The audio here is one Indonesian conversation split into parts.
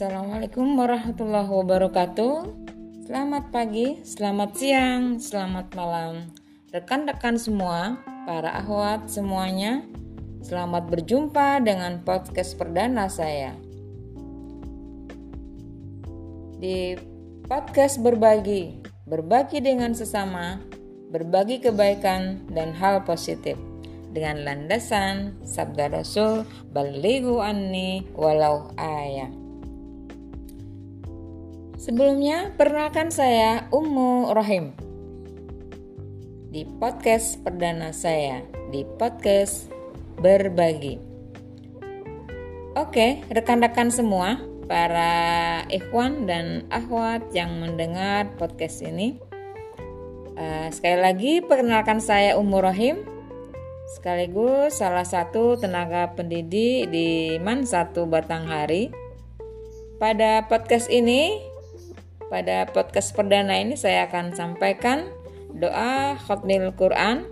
Assalamualaikum warahmatullahi wabarakatuh. Selamat pagi, selamat siang, selamat malam. Rekan-rekan semua, para ahwat semuanya, selamat berjumpa dengan podcast perdana saya. Di podcast berbagi, berbagi dengan sesama, berbagi kebaikan dan hal positif dengan landasan sabda Rasul balighu anni walau ayat. Sebelumnya, perkenalkan saya Ummu Rohim di podcast perdana saya di podcast berbagi. Oke, rekan-rekan semua, para ikhwan dan akhwat yang mendengar podcast ini. Uh, sekali lagi perkenalkan saya Ummu Rohim sekaligus salah satu tenaga pendidik di MAN 1 Batanghari. Pada podcast ini pada podcast perdana ini saya akan sampaikan doa khotmil Quran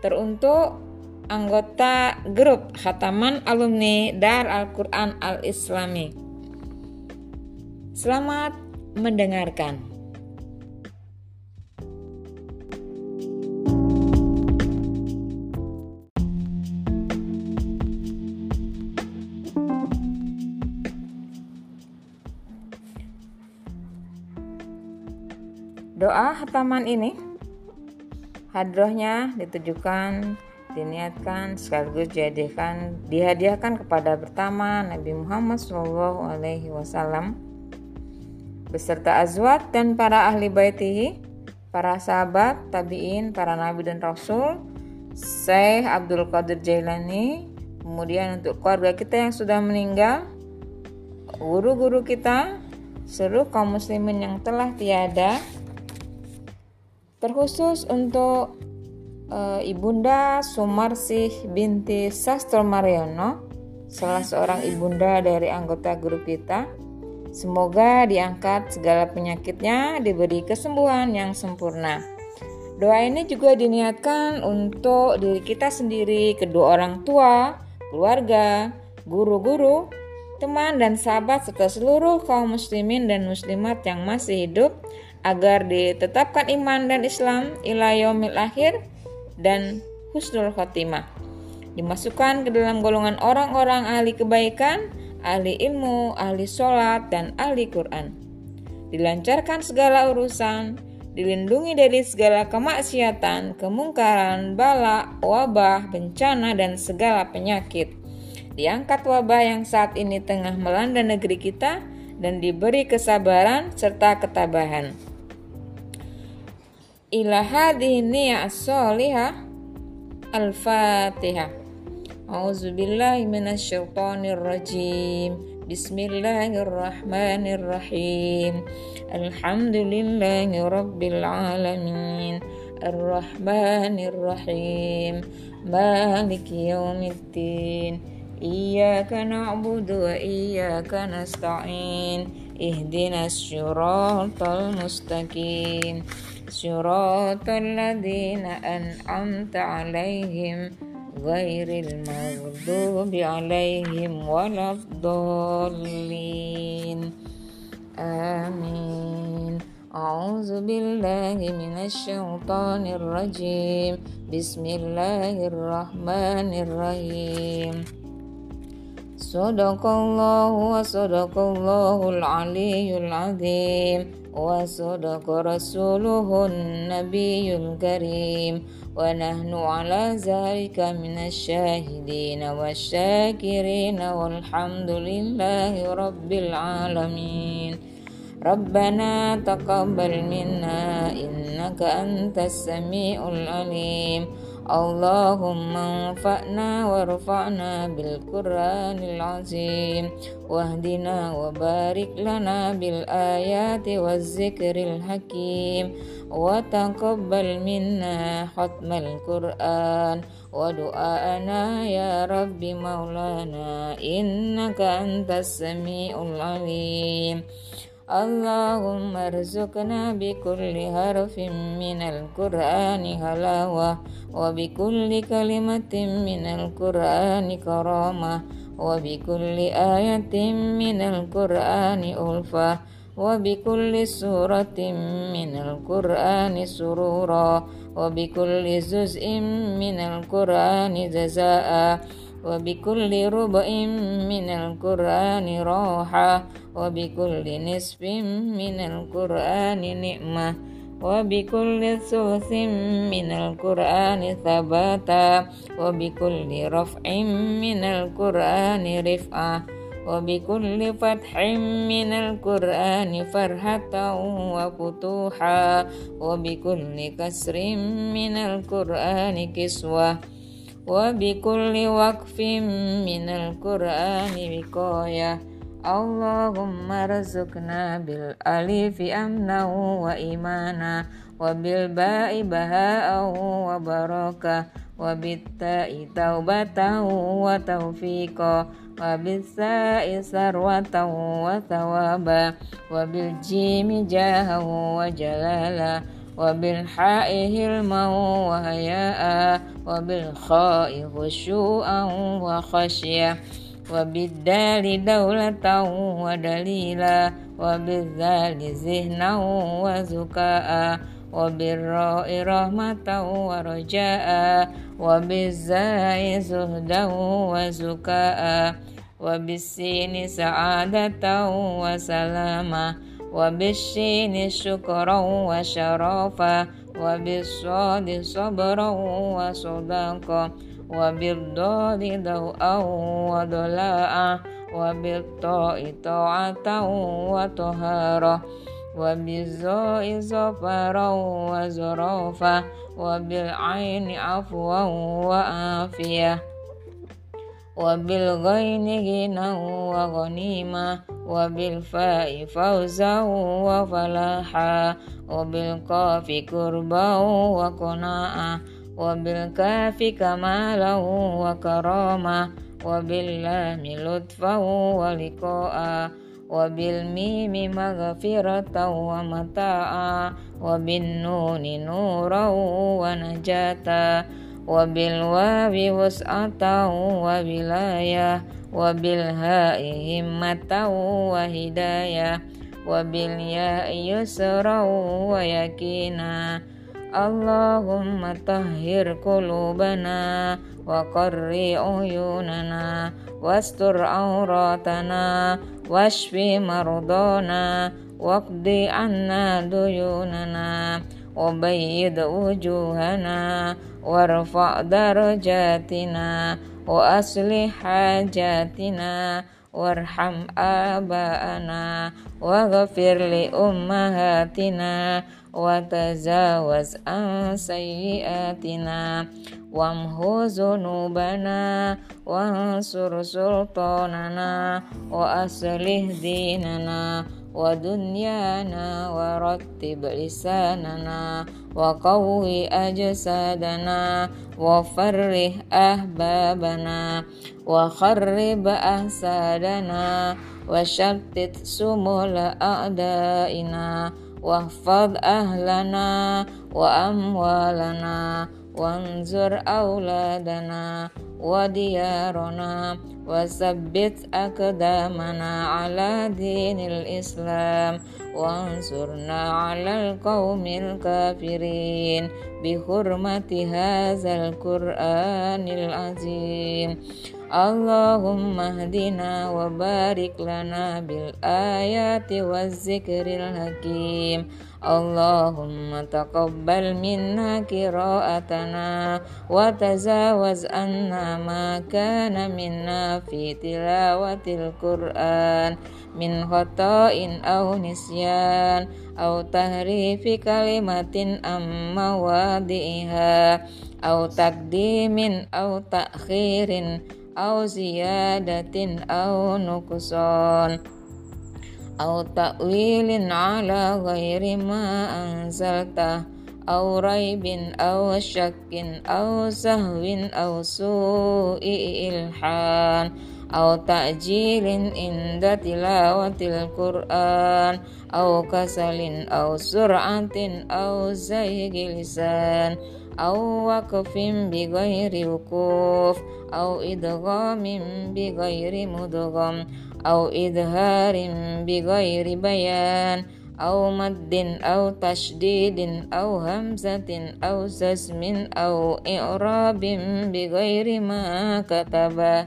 teruntuk anggota grup Khataman Alumni Dar Al-Quran Al-Islami. Selamat mendengarkan. Doa hataman ini hadrohnya ditujukan diniatkan sekaligus dijadikan dihadiahkan kepada pertama Nabi Muhammad Shallallahu Alaihi Wasallam beserta azwat dan para ahli baitihi, para sahabat, tabiin, para nabi dan rasul, Syekh Abdul Qadir Jailani, kemudian untuk keluarga kita yang sudah meninggal, guru-guru kita, seluruh kaum muslimin yang telah tiada, terkhusus untuk uh, Ibunda Sumarsih binti Sastro Mariono, salah seorang ibunda dari anggota grup kita. Semoga diangkat segala penyakitnya, diberi kesembuhan yang sempurna. Doa ini juga diniatkan untuk diri kita sendiri, kedua orang tua, keluarga, guru-guru, teman dan sahabat serta seluruh kaum muslimin dan muslimat yang masih hidup agar ditetapkan iman dan Islam ila yaumil akhir dan husnul khotimah. Dimasukkan ke dalam golongan orang-orang ahli kebaikan, ahli ilmu, ahli sholat, dan ahli Quran. Dilancarkan segala urusan, dilindungi dari segala kemaksiatan, kemungkaran, bala, wabah, bencana, dan segala penyakit. Diangkat wabah yang saat ini tengah melanda negeri kita dan diberi kesabaran serta ketabahan ila hadhihi niyyah as-salihah al-fatihah A'udzu billahi minasyaitonir rajim Bismillahirrahmanirrahim. Alhamdulillahi rabbil alamin. Ar-Rahmanir Rahim Maliki yaumiddin Iyyaka na'budu wa iyyaka nasta'in. Ihdinas syiratal mustaqim صراط الذين أنعمت عليهم غير المغضوب عليهم ولا الضالين. آمين. أعوذ بالله من الشيطان الرجيم. بسم الله الرحمن الرحيم. صدق الله وصدق الله العلي العظيم. وصدق رسوله النبي الكريم. ونحن على ذلك من الشاهدين والشاكرين والحمد لله رب العالمين. ربنا تقبل منا إنك أنت السميع العليم. Allahumma anfa'na warfa'na bil Qur'anil azim. Wahdina wa barik lana bil ayati wa zikril hakim. Wa taqabbal minna khatmal Qur'an. Wa du'ana ya Rabbi maulana. Innaka antas samiul alim. اللهم ارزقنا بكل حرف من القرآن حلاوة وبكل كلمة من القرآن كرامة وبكل آية من القرآن ألفة وبكل سورة من القرآن سرورا وبكل جزء من القرآن جزاء وبكل ربع من القرآن راحة وبكل نصف من القرآن نعمة وبكل ثلث من القرآن ثباتا وبكل رفع من القرآن رفعة وبكل فتح من القرآن فرحة وفتوحا وبكل كسر من القرآن كسوة وبكل وقف من القرآن وقاية اللهم ارزقنا بالألف أمنا وإيمانا وبالباء بهاء وبركة وبالتاء توبة وتوفيقا وبالساء سروة وثوابا وبالجيم جاها وجلالا وبالحاء هلما وهياء وبالخاء خشوعا وخشية وبالدال دولة ودليلا وبالذال ذهنا وزكاء وبالراء رحمة ورجاء وبالزاي زهدا وزكاء وبالسين سعادة وسلاما وبالشين شكرا وشرافا وبالصاد صبرا وصداقا وبالضاد ضوءا وضلاء وبالطاء طاعة وطهارة وبالزاء زفرا وزرافا وبالعين عفوا وعافية وبالغين غنى وغنيمة وبالفاء فوزا وفلاحا وبالقاف كربا وقناعا وبالكاف كمالا وكرامة وباللام لطفا ولقاء وبالميم مغفرة ومتاعا وبالنون نورا ونجاة wabil wawi wasatau wabilayah wabil ha'i himmatau wa hidayah wabil ya'i yusrau wa yakina Allahumma tahhir kulubana wa qarri uyunana wastur auratana washfi mardana waqdi anna duyunana. وبيض وجوهنا وارفع درجاتنا وأصلح حاجاتنا وارحم آباءنا واغفر لأمهاتنا وتجاوز عن سيئاتنا وامه ذنوبنا وانصر سلطاننا وأصلح ديننا ودنيانا ورتب لساننا وقوي أجسادنا وفرح أحبابنا وخرب أحسادنا وشتت سمول أعدائنا واحفظ أهلنا وأموالنا وانظر أولادنا وديارنا وثبت أقدامنا على دين الإسلام وانصرنا على القوم الكافرين بحرمة هذا القرآن العظيم اللهم اهدنا وبارك لنا بالآيات والذكر الحكيم اللهم تقبل منا قراءتنا وتجاوز عنا ما كان منا في تلاوة القرآن من خطأ أو نسيان أو تهريف كلمة أم مواضعها أو تقديم أو تأخير أو زيادة أو نقصان أو تأويل على غير ما أنزلته أو ريب أو شك أو سهو أو سوء إلحان أو تأجيل عند تلاوة القرآن أو كسل أو سرعة أو زيغ لسان أو وقف بغير وقوف أو إدغام بغير مدغم أو إظهار بغير بيان أو مد أو تشديد أو همزة أو سسم أو إعراب بغير ما كتب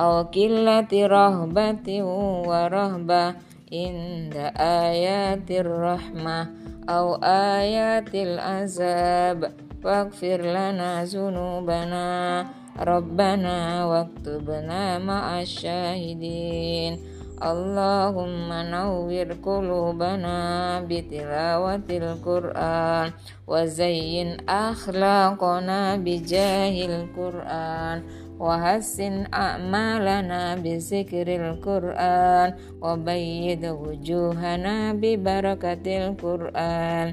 أو قلة رهبة ورهبة عند آيات الرحمة أو آيات العذاب واغفر لنا ذنوبنا ربنا واكتبنا مع الشاهدين اللهم نور قلوبنا بتلاوة القرآن وزين أخلاقنا بجاه القرآن وحسن أعمالنا بذكر القرآن وبيض وجوهنا ببركة القرآن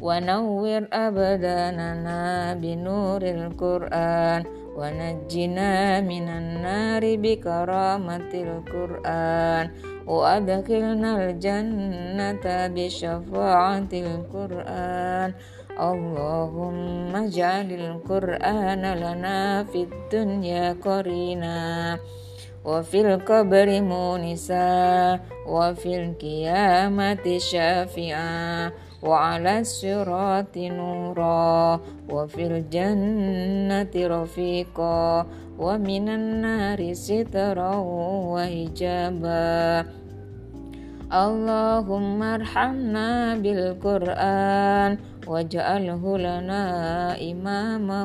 ونور أبداننا بنور القرآن ونجنا من النار بكرامة القرآن وأدخلنا الجنة بشفاعة القرآن اللهم اجعل القرآن لنا في الدنيا قرينا وفي القبر مونسا وفي القيامة شافعا وعلى الصراط نورا وفي الجنة رفيقا ومن النار سترا وحجابا اللهم ارحمنا بالقرآن واجعله لنا إماما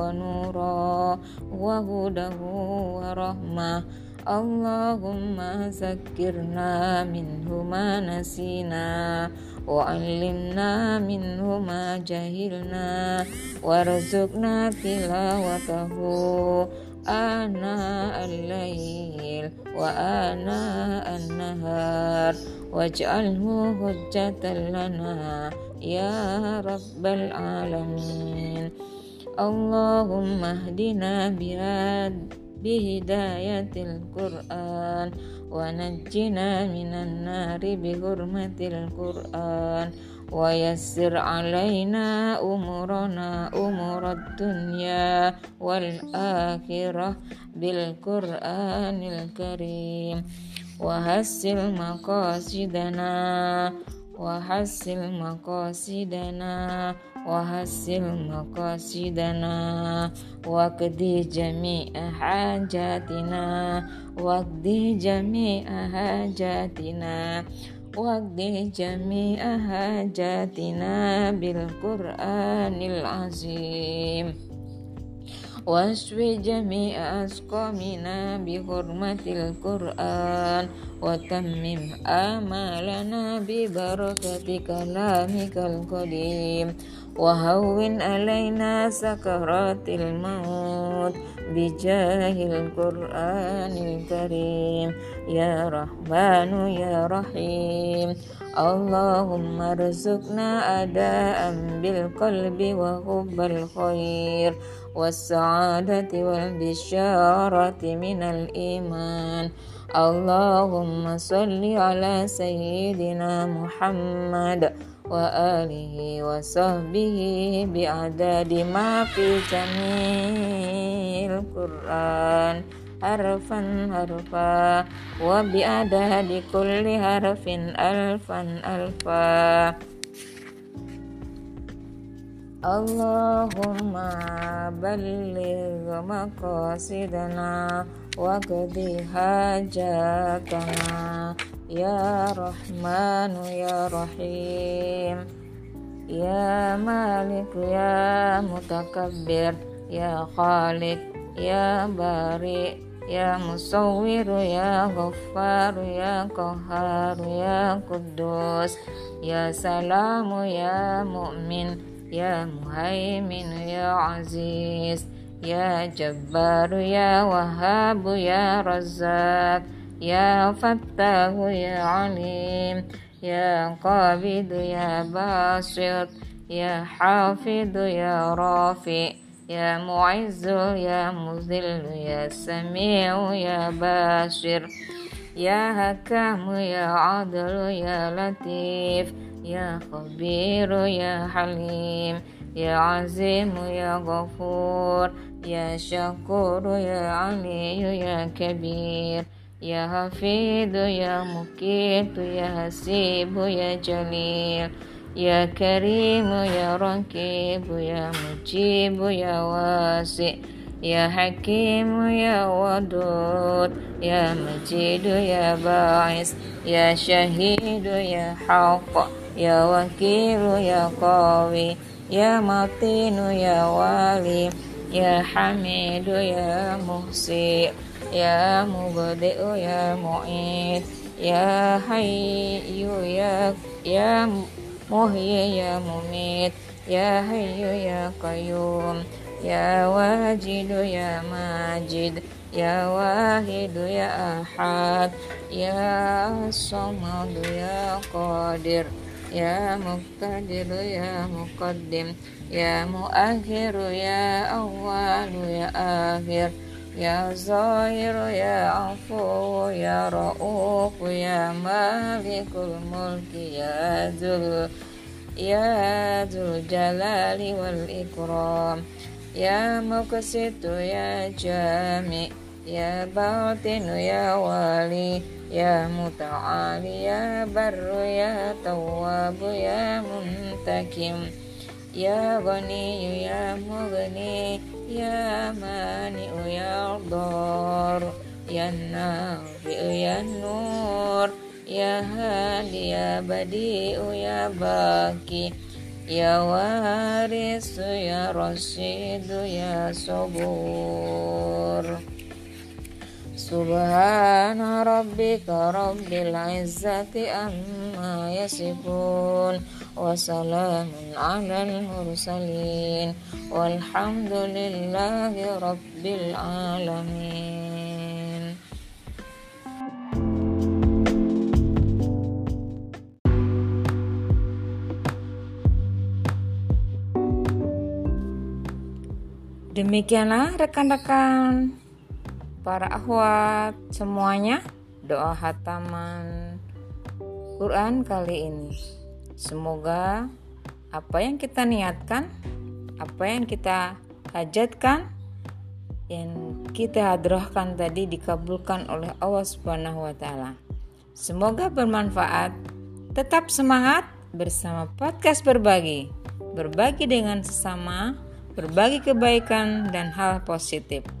ونورا وهدى ورحمة اللهم ذكرنا منه ما نسينا وعلمنا منه ما جهلنا وارزقنا تلاوته آناء الليل وآناء النهار واجعله حجة لنا يا رب العالمين اللهم اهدنا بهداية القرآن ونجنا من النار بحرمة القرآن ويسر علينا أمورنا أمور الدنيا والآخرة بالقرآن الكريم وحسن مقاصدنا وحسن مقاصدنا وحسن مقاصدنا واقضي جميع حاجاتنا واقضي جميع حاجاتنا واقضي جميع حاجاتنا بالقرآن العظيم واشف جميع أسقامنا بحرمة القرآن وتمم آمالنا ببركة كلامك القديم وهون علينا سكرات الموت بجاه القرآن الكريم. يا رحمن يا رحيم. اللهم ارزقنا أداء بالقلب وحب الخير والسعادة والبشارة من الإيمان. اللهم صل على سيدنا محمد وآله وصحبه بعدد ما في جميع القرآن حرفا حرفا وبعدد كل حرف ألفا ألفا اللهم بلغ مقاصدنا واقض حاجاتنا يا رحمن يا رحيم يا مالك يا متكبر يا خالق يا بارئ يا مصور يا غفار يا قهار يا قدوس يا سلام يا مؤمن يا مهيمن يا عزيز يا جبار يا وهاب يا رزاق يا فتاه يا عليم يا قابض يا باسط يا حافظ يا رافع يا معز يا مذل يا سميع يا باشر يا حكام يا عدل يا لطيف يا خبير يا حليم يا عظيم يا غفور يا شكور يا علي يا كبير يا حفيظ يا مكيت يا حسيب يا جليل يا كريم يا رقيب يا مجيب يا واسع يا حكيم يا ودود يا مجيد يا باعث يا شهيد يا حق ya wakilu ya Kawi ya matinu ya wali ya hamidu ya muhsi ya mubadi'u ya mu'id ya hayyu ya ya muhyi ya mumit ya hayyu ya qayyum ya wajidu ya majid ya wahidu ya ahad ya samadu ya qadir يا مقتدر يا مقدم يا مؤخر يا أول يا آخر يا ظاهر يا عفو يا رؤوف يا مالك الملك يا ذو يا ذو الجلال والإكرام يا مقسط يا جامع يا باطن يا والي يا متعالي يا بر يا تواب يا منتكم يا غني يا مغني يا مانع يا ضار يا نافع يا نور يا هادي يا بديع يا باكي يا وارث يا رشيد يا صبور Subhana rabbika rabbil izzati amma yasifun wa salamun alal mursalin. Walhamdulillahi rabbil alamin. Demikianlah rekan-rekan para akhwat semuanya doa hataman Quran kali ini. Semoga apa yang kita niatkan, apa yang kita hajatkan, yang kita hadrahkan tadi dikabulkan oleh Allah Subhanahu wa taala. Semoga bermanfaat. Tetap semangat bersama podcast berbagi. Berbagi dengan sesama, berbagi kebaikan dan hal positif.